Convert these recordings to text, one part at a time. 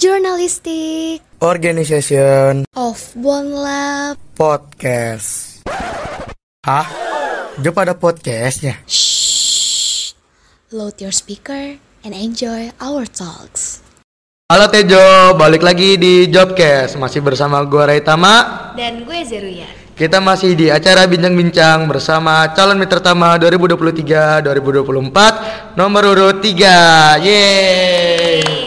Journalistic Organization of One Lab. Podcast. Hah? Job ada podcastnya? Shh. Load your speaker and enjoy our talks. Halo Tejo, balik lagi di Jobcast Masih bersama gue Raitama Dan gue Zeruya. Kita masih di acara Bincang-Bincang bersama calon mitra tama 2023-2024 nomor urut 3 Yeay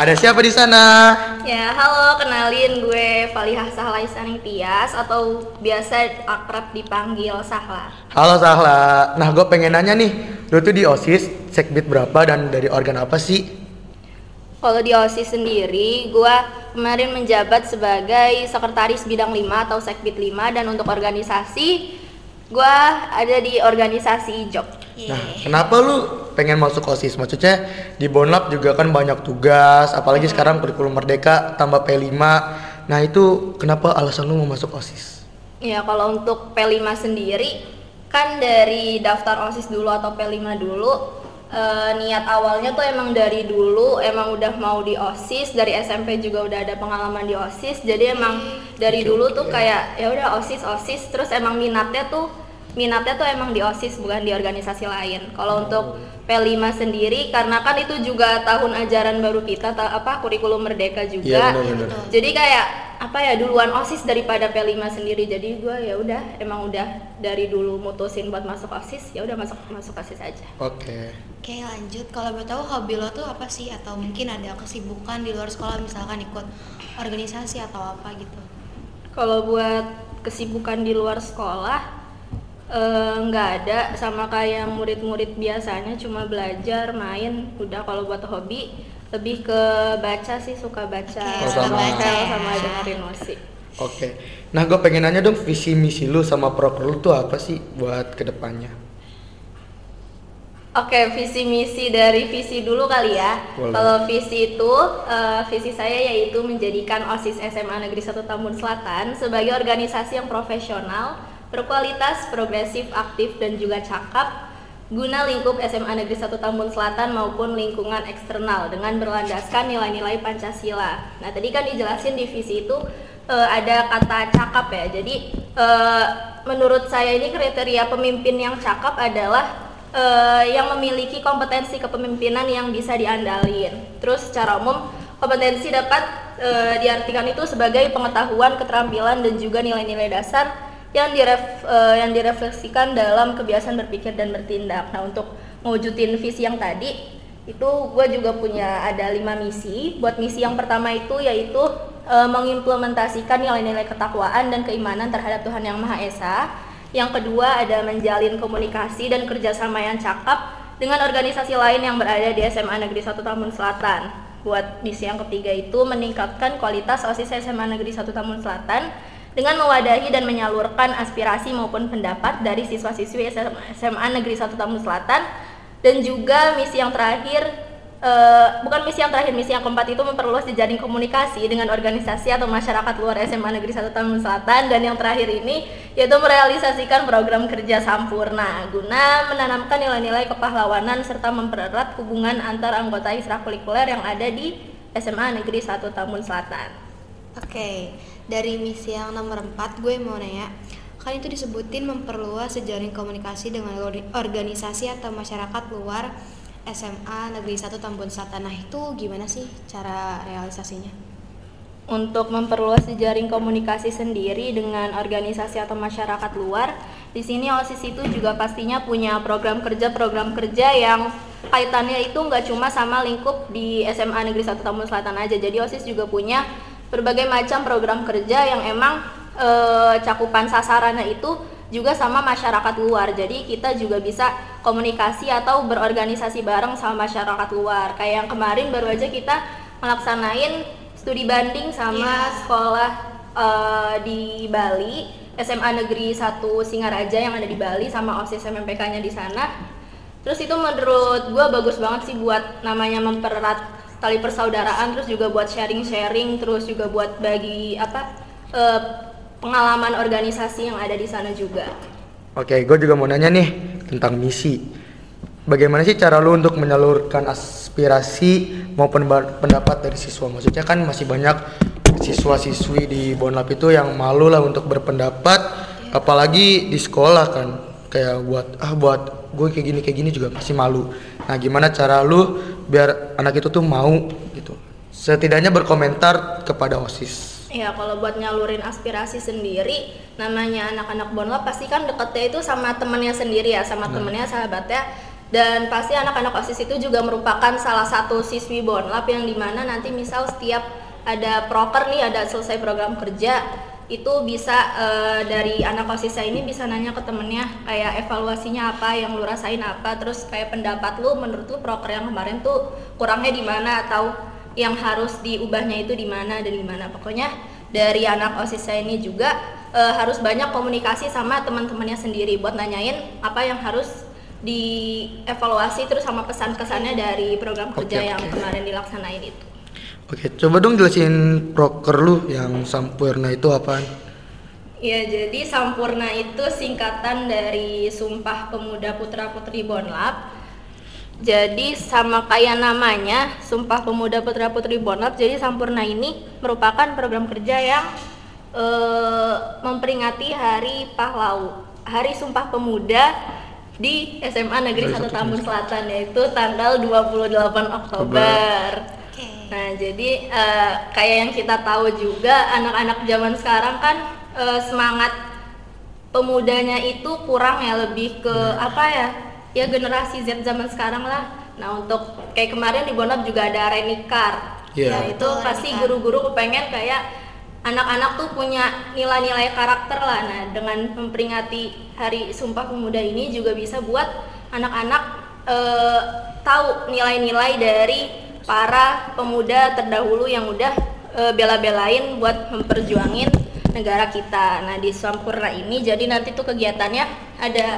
Ada siapa di sana? Ya, halo, kenalin gue Falihah Sahla Isaning Tias atau biasa akrab dipanggil Sahla. Halo Sahla Nah gue pengen nanya nih Lu tuh di OSIS, sekbid berapa dan dari organ apa sih? Kalau di OSIS sendiri, gue kemarin menjabat sebagai sekretaris bidang 5 atau sekbid 5 dan untuk organisasi gue ada di organisasi IJOK. Nah, kenapa lu pengen masuk OSIS? Maksudnya di Bonlab juga kan banyak tugas, apalagi sekarang kurikulum merdeka tambah P5. Nah, itu kenapa alasan lu mau masuk OSIS? Ya, kalau untuk P5 sendiri kan dari daftar OSIS dulu atau P5 dulu eh, niat awalnya tuh emang dari dulu emang udah mau di OSIS, dari SMP juga udah ada pengalaman di OSIS. Jadi emang dari dulu tuh kayak ya udah OSIS OSIS terus emang minatnya tuh minatnya tuh emang di OSIS bukan di organisasi lain. Kalau untuk P5 sendiri karena kan itu juga tahun ajaran baru kita ta- apa kurikulum merdeka juga. Iya, benar-benar. Jadi kayak apa ya duluan OSIS daripada P5 sendiri. Jadi gue ya udah emang udah dari dulu mutusin buat masuk OSIS, ya udah masuk masuk OSIS aja. Oke. Oke lanjut, kalau mau tahu hobi lo tuh apa sih? Atau mungkin ada kesibukan di luar sekolah misalkan ikut organisasi atau apa gitu Kalau buat kesibukan di luar sekolah eh, nggak ada sama kayak murid-murid biasanya cuma belajar, main, udah kalau buat hobi lebih ke baca sih suka baca, suka novel baca ya. sama dengerin musik. Oke. Nah, gue pengen nanya dong visi misi lu sama proker lu tuh apa sih buat ke depannya? Oke, visi misi dari visi dulu kali ya. Boleh. Kalau visi itu, eh, visi saya yaitu menjadikan OSIS SMA Negeri 1 Tambun Selatan sebagai organisasi yang profesional, berkualitas, progresif, aktif, dan juga cakap guna lingkup SMA Negeri 1 Tambun Selatan maupun lingkungan eksternal dengan berlandaskan nilai-nilai Pancasila. Nah, tadi kan dijelasin di visi itu eh, ada kata cakap ya. Jadi eh, menurut saya ini kriteria pemimpin yang cakap adalah eh, yang memiliki kompetensi kepemimpinan yang bisa diandalin. Terus secara umum kompetensi dapat eh, diartikan itu sebagai pengetahuan, keterampilan dan juga nilai-nilai dasar yang diref, eh, yang direfleksikan dalam kebiasaan berpikir dan bertindak. Nah untuk mewujudin visi yang tadi itu gue juga punya ada lima misi. Buat misi yang pertama itu yaitu eh, mengimplementasikan nilai-nilai ketakwaan dan keimanan terhadap Tuhan Yang Maha Esa. Yang kedua ada menjalin komunikasi dan kerjasama yang cakap dengan organisasi lain yang berada di SMA Negeri 1 Tambun Selatan. Buat misi yang ketiga itu meningkatkan kualitas OSIS SMA Negeri 1 Tambun Selatan dengan mewadahi dan menyalurkan aspirasi maupun pendapat dari siswa-siswi SMA Negeri 1 Tambun Selatan. Dan juga misi yang terakhir eh, bukan misi yang terakhir misi yang keempat itu memperluas jejaring komunikasi dengan organisasi atau masyarakat luar SMA Negeri 1 Tambun Selatan. Dan yang terakhir ini yaitu merealisasikan program kerja sampurna guna menanamkan nilai-nilai kepahlawanan serta mempererat hubungan antar anggota ekstrakurikuler yang ada di SMA Negeri 1 Tambun Selatan. Oke, dari misi yang nomor 4 gue mau nanya Kan itu disebutin memperluas jejaring komunikasi dengan or- organisasi atau masyarakat luar SMA Negeri 1 Tambun Selatan Nah itu gimana sih cara realisasinya? untuk memperluas jejaring komunikasi sendiri dengan organisasi atau masyarakat luar. Di sini OSIS itu juga pastinya punya program kerja program kerja yang kaitannya itu nggak cuma sama lingkup di SMA Negeri 1 Tambun Selatan aja. Jadi OSIS juga punya berbagai macam program kerja yang emang eh, cakupan sasarannya itu juga sama masyarakat luar. Jadi kita juga bisa komunikasi atau berorganisasi bareng sama masyarakat luar. Kayak yang kemarin baru aja kita melaksanain studi banding sama Iya. sekolah eh, di Bali, SMA Negeri 1 Singaraja yang ada di Bali sama OSIS MMPK-nya di sana. Terus itu menurut gua bagus banget sih buat namanya mempererat tali persaudaraan, terus juga buat sharing-sharing, terus juga buat bagi apa eh, pengalaman organisasi yang ada di sana juga. Oke, gue juga mau nanya nih tentang misi. bagaimana sih cara lu untuk menyalurkan aspirasi maupun pendapat dari siswa? Maksudnya kan masih banyak siswa-siswi di Bonlab itu yang malu lah untuk berpendapat, apalagi di sekolah kan kayak buat ah buat gue kayak gini kayak gini juga masih malu. Nah gimana cara lu biar anak itu tuh mau gitu? Setidaknya berkomentar kepada osis. Ya kalau buat nyalurin aspirasi sendiri, namanya anak-anak Bonlab pasti kan deketnya itu sama temennya sendiri ya, sama temennya, sahabatnya. Dan pasti anak-anak OSIS itu juga merupakan salah satu siswi Bonlab yang di mana nanti misal setiap ada proker nih, ada selesai program kerja, itu bisa eh, dari anak OSIS ini bisa nanya ke temennya kayak evaluasinya apa, yang lu rasain apa, terus kayak pendapat lu menurut lu proker yang kemarin tuh kurangnya di mana atau yang harus diubahnya itu di mana dan di mana. Pokoknya dari anak osis saya ini juga eh, harus banyak komunikasi sama teman-temannya sendiri buat nanyain apa yang harus dievaluasi terus sama pesan-kesannya dari program kerja Oke, yang kemarin dilaksanain itu Oke, coba dong jelasin proker lu yang sampurna itu apaan? Ya, jadi Sampurna itu singkatan dari Sumpah Pemuda Putra Putri Bonlab. Jadi sama kayak namanya, Sumpah Pemuda Putra Putri Bonlab. Jadi Sampurna ini merupakan program kerja yang eh, memperingati Hari Pahlaw, Hari Sumpah Pemuda di SMA Negeri 1 Tambun Selatan yaitu tanggal 28 Oktober. Oke. Nah, jadi eh, kayak yang kita tahu juga anak-anak zaman sekarang kan eh, semangat pemudanya itu kurang ya lebih ke apa ya? Ya generasi Z zaman sekarang lah. Nah, untuk kayak kemarin di Bonap juga ada Renikar. Iya. Nah, itu Betul, pasti guru-guru kepengen kayak anak-anak tuh punya nilai-nilai karakter lah. Nah, dengan memperingati Hari Sumpah Pemuda ini juga bisa buat anak-anak eh, tahu nilai-nilai dari para pemuda terdahulu yang udah eh, bela-belain buat memperjuangin negara kita. Nah, di Sampurna ini jadi nanti tuh kegiatannya ada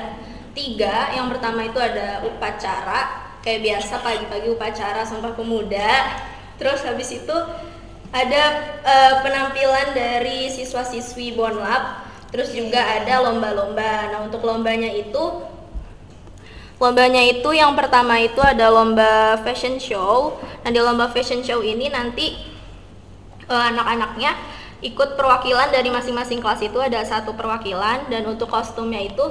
tiga. Yang pertama itu ada upacara kayak biasa pagi-pagi upacara Sumpah Pemuda. Terus habis itu ada eh, penampilan dari siswa-siswi Bonlab, terus juga ada lomba-lomba. Nah, untuk lombanya itu lombanya itu yang pertama itu ada lomba fashion show. Nah, di lomba fashion show ini nanti eh, anak-anaknya ikut perwakilan dari masing-masing kelas itu ada satu perwakilan dan untuk kostumnya itu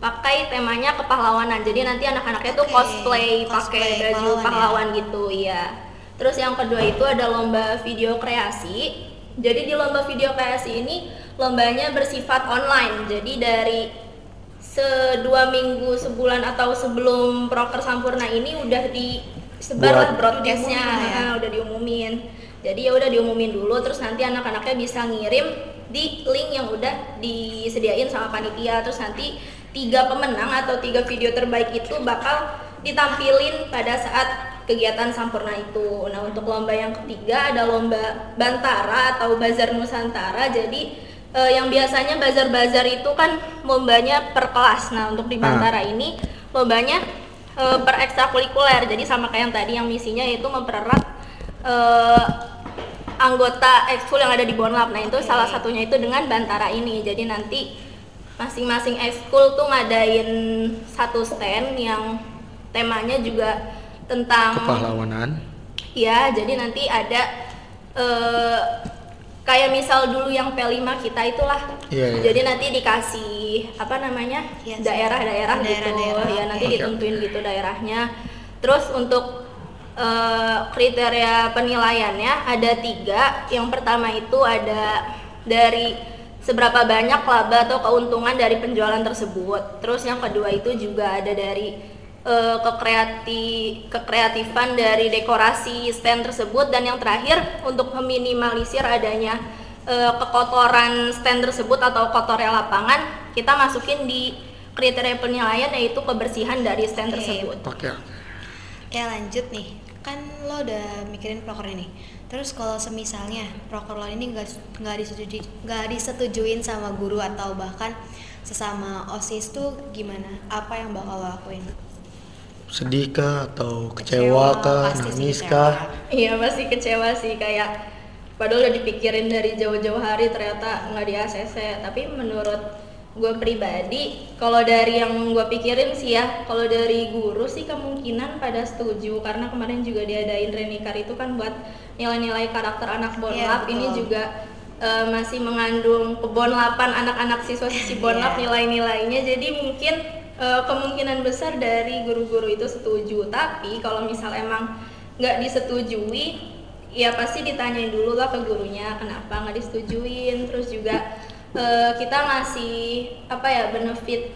pakai temanya kepahlawanan. Jadi nanti anak-anaknya tuh Oke, cosplay pakai cosplay baju pahlawan ya. pahlawan gitu, iya. Terus yang kedua itu ada lomba video kreasi. Jadi di lomba video kreasi ini lombanya bersifat online. Jadi dari sedua minggu sebulan atau sebelum proker sampurna ini udah disebar lah broadcastnya. Udah diumumin lah ya. ah, udah diumumin. Jadi ya udah diumumin dulu terus nanti anak-anaknya bisa ngirim di link yang udah disediain sama panitia. Terus nanti tiga pemenang atau tiga video terbaik itu bakal ditampilin pada saat kegiatan sampurna itu. Nah untuk lomba yang ketiga ada lomba bantara atau bazar nusantara. Jadi eh, yang biasanya bazar-bazar itu kan lombanya per kelas. Nah, untuk di Ah. Bantara ini lombanya eh, per ekstrakurikuler. Jadi sama kayak yang tadi yang misinya yaitu mempererat eh, anggota ekskul yang ada di Bonlab. Nah, itu salah satunya itu dengan Bantara ini. Jadi nanti masing-masing ekskul tuh ngadain satu stand yang temanya juga tentang Kepahlawanan. Ya, jadi nanti ada eh, kayak misal dulu yang P5 kita itulah. Iya, iya. Jadi nanti dikasih apa namanya? Hiasan. daerah-daerah gitu. Daerah-daerah, Ya, nanti oke. ditentuin gitu daerahnya. Terus untuk eh, kriteria penilaiannya ada tiga. Yang pertama itu ada dari seberapa banyak laba atau keuntungan dari penjualan tersebut. Terus yang kedua itu juga ada dari eh, kekreati kekreatifan dari dekorasi stand tersebut dan yang terakhir untuk meminimalisir adanya eh, kekotoran stand tersebut atau kotornya lapangan kita masukin di kriteria penilaian yaitu kebersihan dari stand Oke. tersebut. Oke. Oke lanjut nih, kan lo udah mikirin proker ini. Terus kalau semisalnya proker lo ini nggak nggak disetujui nggak disetujuin sama guru atau bahkan sesama osis tuh gimana? Apa yang bakal lo lakuin? Sedih kah atau Kecewa, kecewa kah, nangis kecewa. kah? Iya pasti kecewa sih kayak padahal udah dipikirin dari jauh-jauh hari ternyata nggak di ACC tapi menurut gue pribadi kalau dari yang gue pikirin sih ya kalau dari guru sih kemungkinan pada setuju karena kemarin juga diadain renikar itu kan buat nilai-nilai karakter anak bonlap Iya, ini betul. juga eh, masih mengandung kebonlapan anak-anak siswa-siswi bonlap Iya. nilai-nilainya jadi mungkin eh, kemungkinan besar dari guru-guru itu setuju tapi kalau misal emang nggak disetujui ya pasti ditanyain dulu lah ke gurunya kenapa nggak disetujuin terus juga eh, kita ngasih apa ya benefit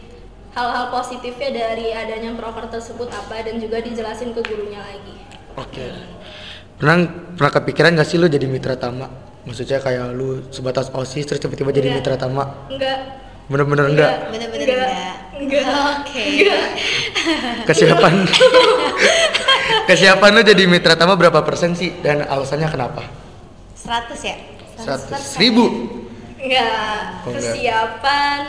hal-hal positifnya dari adanya proker tersebut apa dan juga dijelasin ke gurunya lagi Oke. Pernah pernah kepikiran gak sih lu jadi mitra tama? Maksudnya kayak lu sebatas OSIS terus tiba-tiba jadi mitra tama? enggak Bener-bener enggak? Bener-bener enggak enggak. enggak Oke. Kesiapan Kesiapan lu jadi mitra tama berapa persen sih? Dan alasannya kenapa? 100 ya? 100 ribu? Enggak, Oh, enggak. kesiapan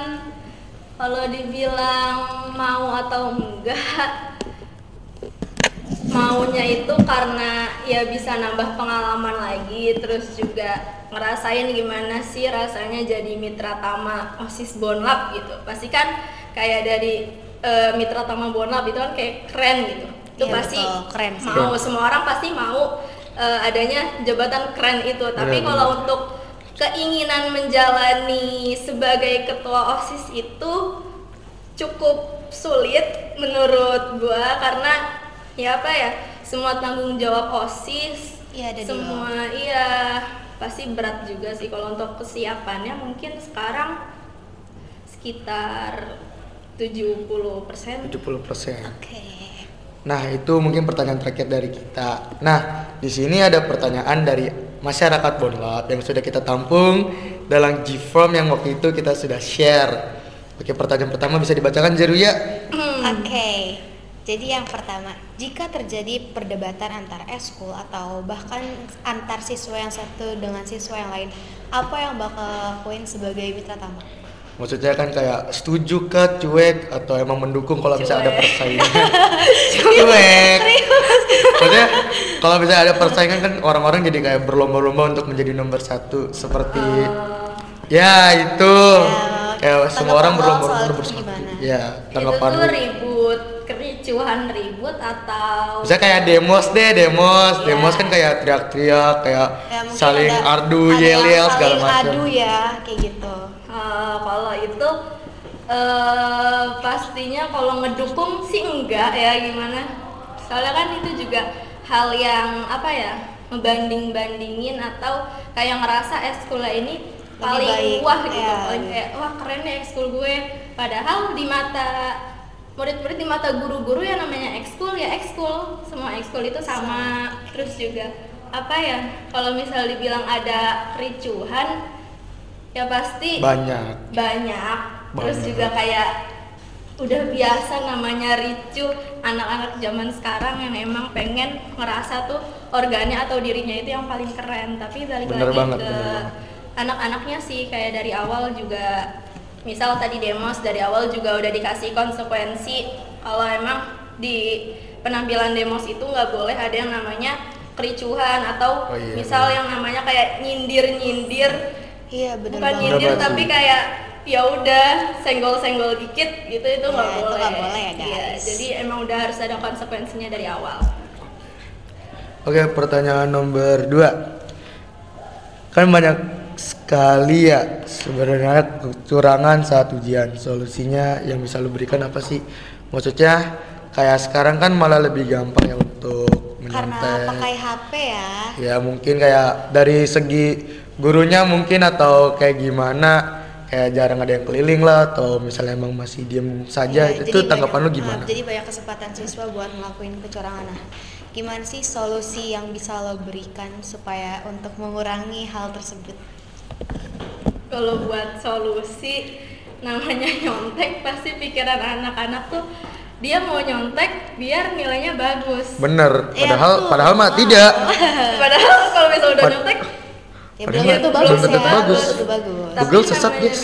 kalau dibilang mau atau enggak maunya itu karena ya bisa nambah pengalaman lagi terus juga ngerasain gimana sih rasanya jadi mitra tama OSIS Bonlab gitu pasti kan kayak dari eh, mitra tama Bonlab itu kan kayak keren gitu itu Iya, pasti betul. Keren sih. mau semua orang pasti mau eh, adanya jabatan keren itu tapi Benar, kalau untuk keinginan menjalani sebagai ketua OSIS itu cukup sulit menurut gua karena ya apa ya semua tanggung jawab OSIS Iya, ada di semua iya pasti berat juga sih kalau untuk kesiapannya mungkin sekarang sekitar 70 persen 70 persen. Oke. Nah, itu mungkin pertanyaan terakhir dari kita. Nah, di sini ada pertanyaan dari masyarakat Bonlab yang sudah kita tampung dalam G-Form yang waktu itu kita sudah share. Oke, pertanyaan pertama bisa dibacakan Zeruya? Oke. Jadi yang pertama, jika terjadi perdebatan antar eskul atau bahkan antar siswa yang satu dengan siswa yang lain, apa yang bakal lakuin sebagai mitra tama? Maksudnya kan kayak setuju kah, cuek atau emang mendukung kalau misalnya ada persaingan? cuek. Maksudnya kalau misalnya ada persaingan kan orang-orang jadi kayak berlomba-lomba untuk menjadi nomor satu seperti ya itu Ya, kayak semua orang berlomba-lomba soal nomor itu satu. gimana? Ya itu tanggapan tuh lu. ribut kericuhan ribut atau Bisa kayak demos deh, demos, Iya. demos kan kayak teriak-teriak, kayak Ya, saling ada- ardu, ada yang yel-yel segala saling macam. Adu ya, kayak gitu. Eh, kalau itu eh pastinya kalau ngedukung sih enggak ya gimana soalnya kan itu juga hal yang apa ya membanding bandingin atau kayak ngerasa ekskulnya ini Lebih paling baik, wah gitu ya. paling kayak wah keren nih ekskul gue padahal di mata murid-murid di mata guru-guru yang namanya ekskul ya ekskul. Semua ekskul itu sama. Terus juga apa ya kalau misal dibilang ada kericuhan ya pasti Banyak. banyak. Terus Banyak. juga kayak udah biasa namanya ricu. Anak-anak zaman sekarang yang emang pengen ngerasa tuh organnya atau dirinya itu yang paling keren. Tapi balik Bener lagi banget, ke anak-anaknya sih. Kayak dari awal juga misal tadi demos dari awal juga udah dikasih konsekuensi kalau emang di penampilan demos itu nggak boleh ada yang namanya kericuhan atau Oh iya, misal bener. yang namanya kayak nyindir-nyindir Iya, bener bukan banget. nyindir banget tapi kayak ya udah senggol-senggol dikit gitu itu nggak Ya, itu boleh. nggak boleh ya, Iya, guys. jadi emang udah harus ada konsekuensinya dari awal. Oke, pertanyaan nomor dua. Kan banyak sekali ya sebenarnya kecurangan saat ujian. Solusinya yang bisa lu berikan apa sih? Maksudnya kayak sekarang kan malah lebih gampang ya untuk Karena menyontek. pakai HP ya. Ya mungkin kayak dari segi gurunya mungkin atau kayak gimana kayak jarang ada yang keliling lah atau misalnya emang masih diem saja Ya, itu tanggapan banyak- lu gimana? jadi banyak kesempatan siswa buat ngelakuin kecurangan. Nah, gimana sih solusi yang bisa lo berikan supaya untuk mengurangi hal tersebut? Kalau buat solusi namanya nyontek pasti pikiran anak-anak tuh dia mau nyontek biar nilainya bagus. Bener, Iya, padahal betul. padahal mah tidak. Padahal kalau misalnya udah Pad- nyontek Ya Padahal belum tentu belum bagus tentu ya. bagus. Belum tentu bagus. Tapi Google sesat, guys.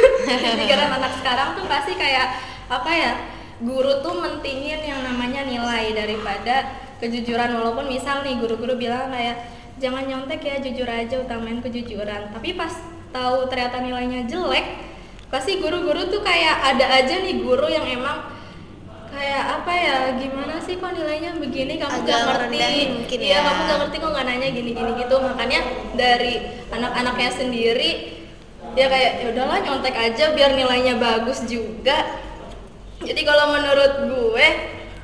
pikiran anak sekarang tuh pasti kayak apa ya guru tuh mentingin yang namanya nilai daripada kejujuran walaupun misal nih guru-guru bilang kayak jangan nyontek ya jujur aja utamain kejujuran. Tapi pas tahu ternyata nilainya jelek pasti guru-guru tuh kayak ada aja nih guru yang emang kayak apa ya gimana sih kok nilainya begini? Kamu Agak gak ngerti. mungkin iya ya. kamu gak ngerti kok nggak nanya gini gini gitu. Makanya dari anak-anaknya sendiri ya kayak ya udahlah nyontek aja biar nilainya bagus juga. Jadi kalau menurut gue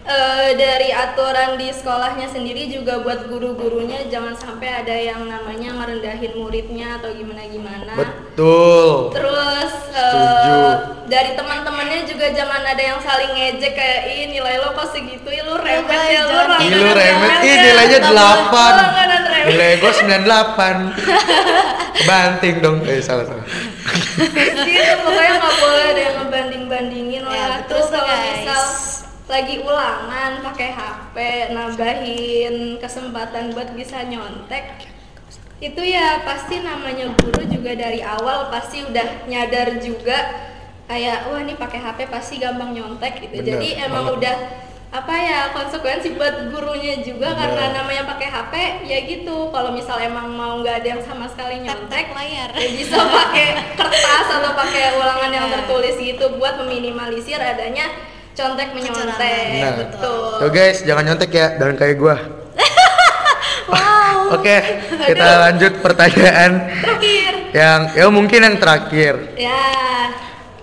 eh, dari aturan di sekolahnya sendiri juga buat guru-gurunya jangan sampai ada yang namanya ngerendahin muridnya atau gimana gimana Betul. Terus Setuju. eh, dari teman-temannya juga jangan ada yang saling ngejek kayak ih nilai lo kok segitu? Ya lu remet ya lu jangan Ih, langganan lu remet, ih ya, nilainya lu 8 langganan remet. Nilai gue 98 Banting dong. Eh salah salah. Gitu pokoknya nggak boleh lagi ulangan pakai HP nambahin kesempatan buat bisa nyontek itu ya pasti namanya guru juga dari awal pasti udah nyadar juga kayak wah ini pakai HP pasti gampang nyontek gitu Bener jadi emang banget. udah apa ya konsekuensi buat gurunya juga Bener. karena namanya pakai HP ya gitu kalau misal emang mau nggak ada yang sama sekali nyontek layar. ya bisa pakai kertas atau pakai ulangan yang Nah. tertulis gitu buat meminimalisir adanya contek menyontek. Nah. betul Tuh guys jangan nyontek ya Dan kayak gue Wow. Oke kita lanjut pertanyaan terakhir Yang ya mungkin yang terakhir ya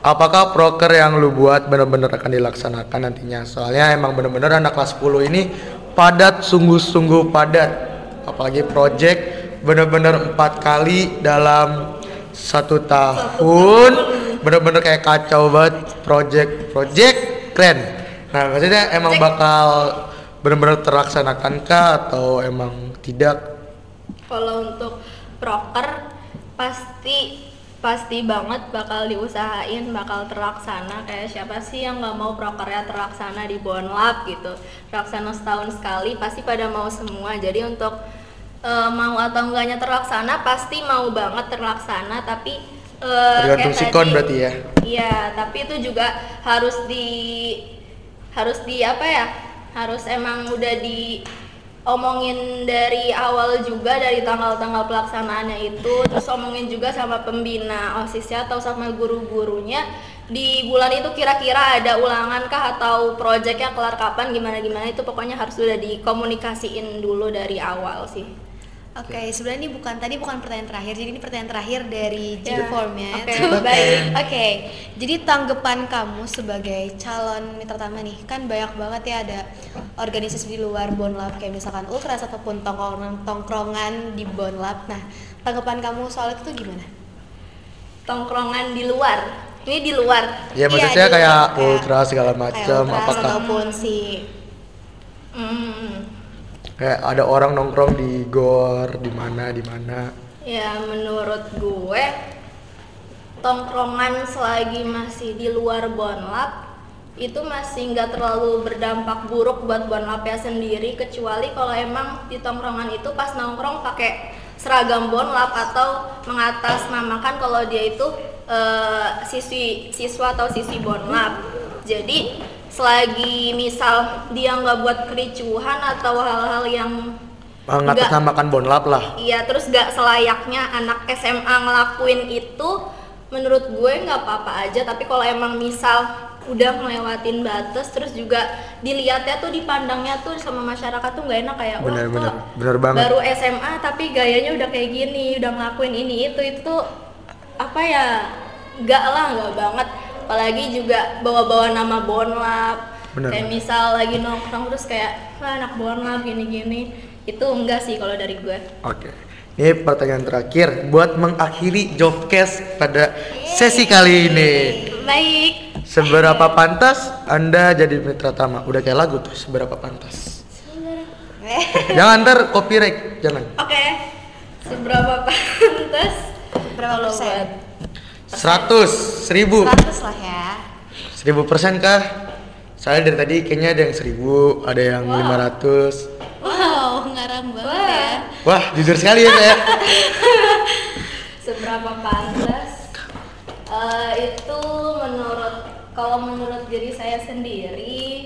Apakah proker yang lu buat benar-benar akan dilaksanakan nantinya? Soalnya emang benar-benar anak kelas 10 ini padat, sungguh-sungguh padat. Apalagi project benar-benar empat kali dalam satu tahun. Benar-benar kayak kacau banget project, project keren. Nah maksudnya emang bakal benar-benar terlaksanakan kah atau emang tidak? kalau untuk proker pasti pasti banget bakal diusahain bakal terlaksana kayak siapa sih yang nggak mau prokernya terlaksana di Bonlab gitu terlaksana setahun sekali pasti pada mau semua jadi untuk eh, mau atau enggaknya terlaksana pasti mau banget terlaksana tapi eh, Tergantung sikon berarti ya. Iya, tapi itu juga harus di harus di apa ya? Harus emang udah di omongin dari awal juga dari tanggal-tanggal pelaksanaannya itu. Terus omongin juga sama pembina osisnya atau sama guru-gurunya. Di bulan itu kira-kira ada ulangan kah atau proyeknya kelar kapan gimana gimana itu pokoknya harus udah dikomunikasiin dulu dari awal sih Oke, sebenarnya ini bukan tadi bukan pertanyaan terakhir, jadi ini pertanyaan terakhir dari Ya, G-Form ya. oke, Oke, baik. Oke, jadi tanggapan kamu sebagai calon mitra utama nih, kan banyak banget ya ada organisasi di luar Bonlab kayak misalkan Ultras ataupun tongkrongan tongkrongan di Bonlab. Nah, tanggapan kamu soal itu gimana? tongkrongan di luar ini di luar Ya Iya, maksudnya di kayak luar, kayak- ultra segala macam Ultras apakah ataupun si Hmm. Kayak ada orang nongkrong di gor di mana di mana Ya menurut gue tongkrongan selagi masih di luar Bonlab itu masih nggak terlalu berdampak buruk buat Bonlabnya sendiri kecuali kalau emang di tongkrongan itu pas nongkrong pakai seragam Bonlab atau mengatasnamakan kalau dia itu eh, siswi siswa atau siswi Bonlab. Jadi selagi misal dia nggak buat kericuhan atau hal-hal yang nggak- mengatasnamakan bonlap lah Iya, terus gak selayaknya anak SMA ngelakuin itu menurut gue nggak apa-apa aja tapi kalau emang misal udah ngelewatin batas terus juga dilihatnya tuh dipandangnya tuh sama masyarakat tuh nggak enak kayak wah Bener, kok bener. Bener banget. baru SMA tapi gayanya udah kayak gini udah ngelakuin ini itu itu tuh apa ya nggak lah nggak banget apalagi juga bawa-bawa nama Bonlab Bener. kayak misal lagi nongkrong terus kayak wah anak Bonlab gini-gini. Itu enggak sih kalau dari gue. Oke. Ini pertanyaan terakhir buat mengakhiri jobcast pada sesi kali ini. Baik. Seberapa pantas anda jadi mitra tama udah kayak lagu tuh seberapa pantas? Jangan ntar copyright jangan. Oke, seberapa pantas? Berapa Kalau persen? Buat 100 1000 100 lah ya. 1000 persen kah saya dari tadi kayaknya ada yang 1000 ada yang 500 Wow, ngaram banget ya. wah jujur sekali ya saya Seberapa pantas? Eh, itu menurut kalau menurut diri saya sendiri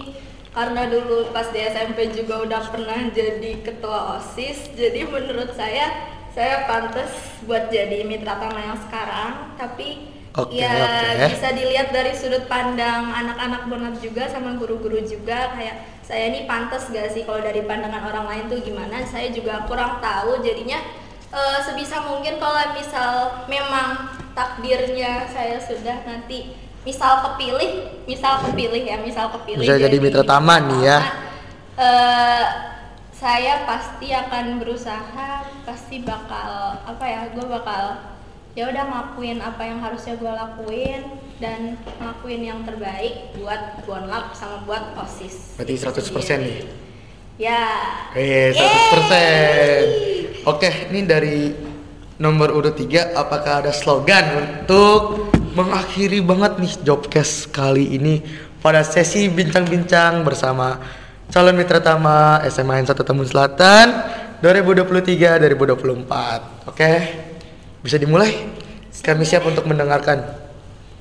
karena dulu pas di SMP juga udah pernah jadi ketua OSIS jadi menurut saya saya pantas buat jadi mitra tama yang sekarang tapi Oke, ya oke. bisa dilihat dari sudut pandang anak-anak bonat juga sama guru-guru juga kayak saya ini pantas gak sih kalau dari pandangan orang lain tuh gimana saya juga kurang tahu jadinya eh, sebisa mungkin kalau misal memang takdirnya saya sudah nanti misal kepilih misal kepilih ya misal kepilih Bisa jadi mitra taman nih ya. eh, saya pasti akan berusaha pasti bakal apa ya gue bakal ya udah ngelakuin apa yang harusnya gue lakuin dan ngelakuin yang terbaik buat bonlap sama buat osis Berarti 100% nih. ya Eh, 100%. Oke, ini dari nomor urut 3 apakah ada slogan untuk mengakhiri banget nih Jobcast kali ini pada sesi bincang-bincang bersama calon mitra tama SMA N 1 Tambun Selatan 2023-2024. Oke. Bisa dimulai? Kami siap untuk mendengarkan.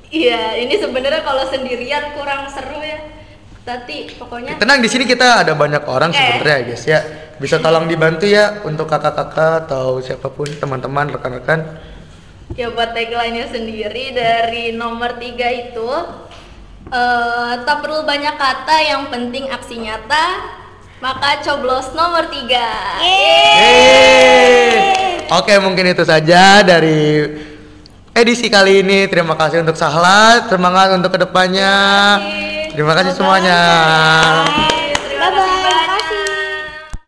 iya ini sebenarnya kalau sendirian kurang seru ya tapi pokoknya Tenang di sini kita ada banyak orang Eh. sebenarnya guys ya. Bisa tolong dibantu ya untuk kakak-kakak atau siapa pun teman-teman rekan-rekan. Ya buat tagline-nya sendiri dari nomor tiga itu eh, tak perlu banyak kata, yang penting aksi nyata. Maka coblos nomor tiga. Yeay. Oke mungkin itu saja dari edisi kali ini. Terima kasih untuk Sahla, semangat untuk ke depannya. kasih. Terima kasih semuanya. lancar.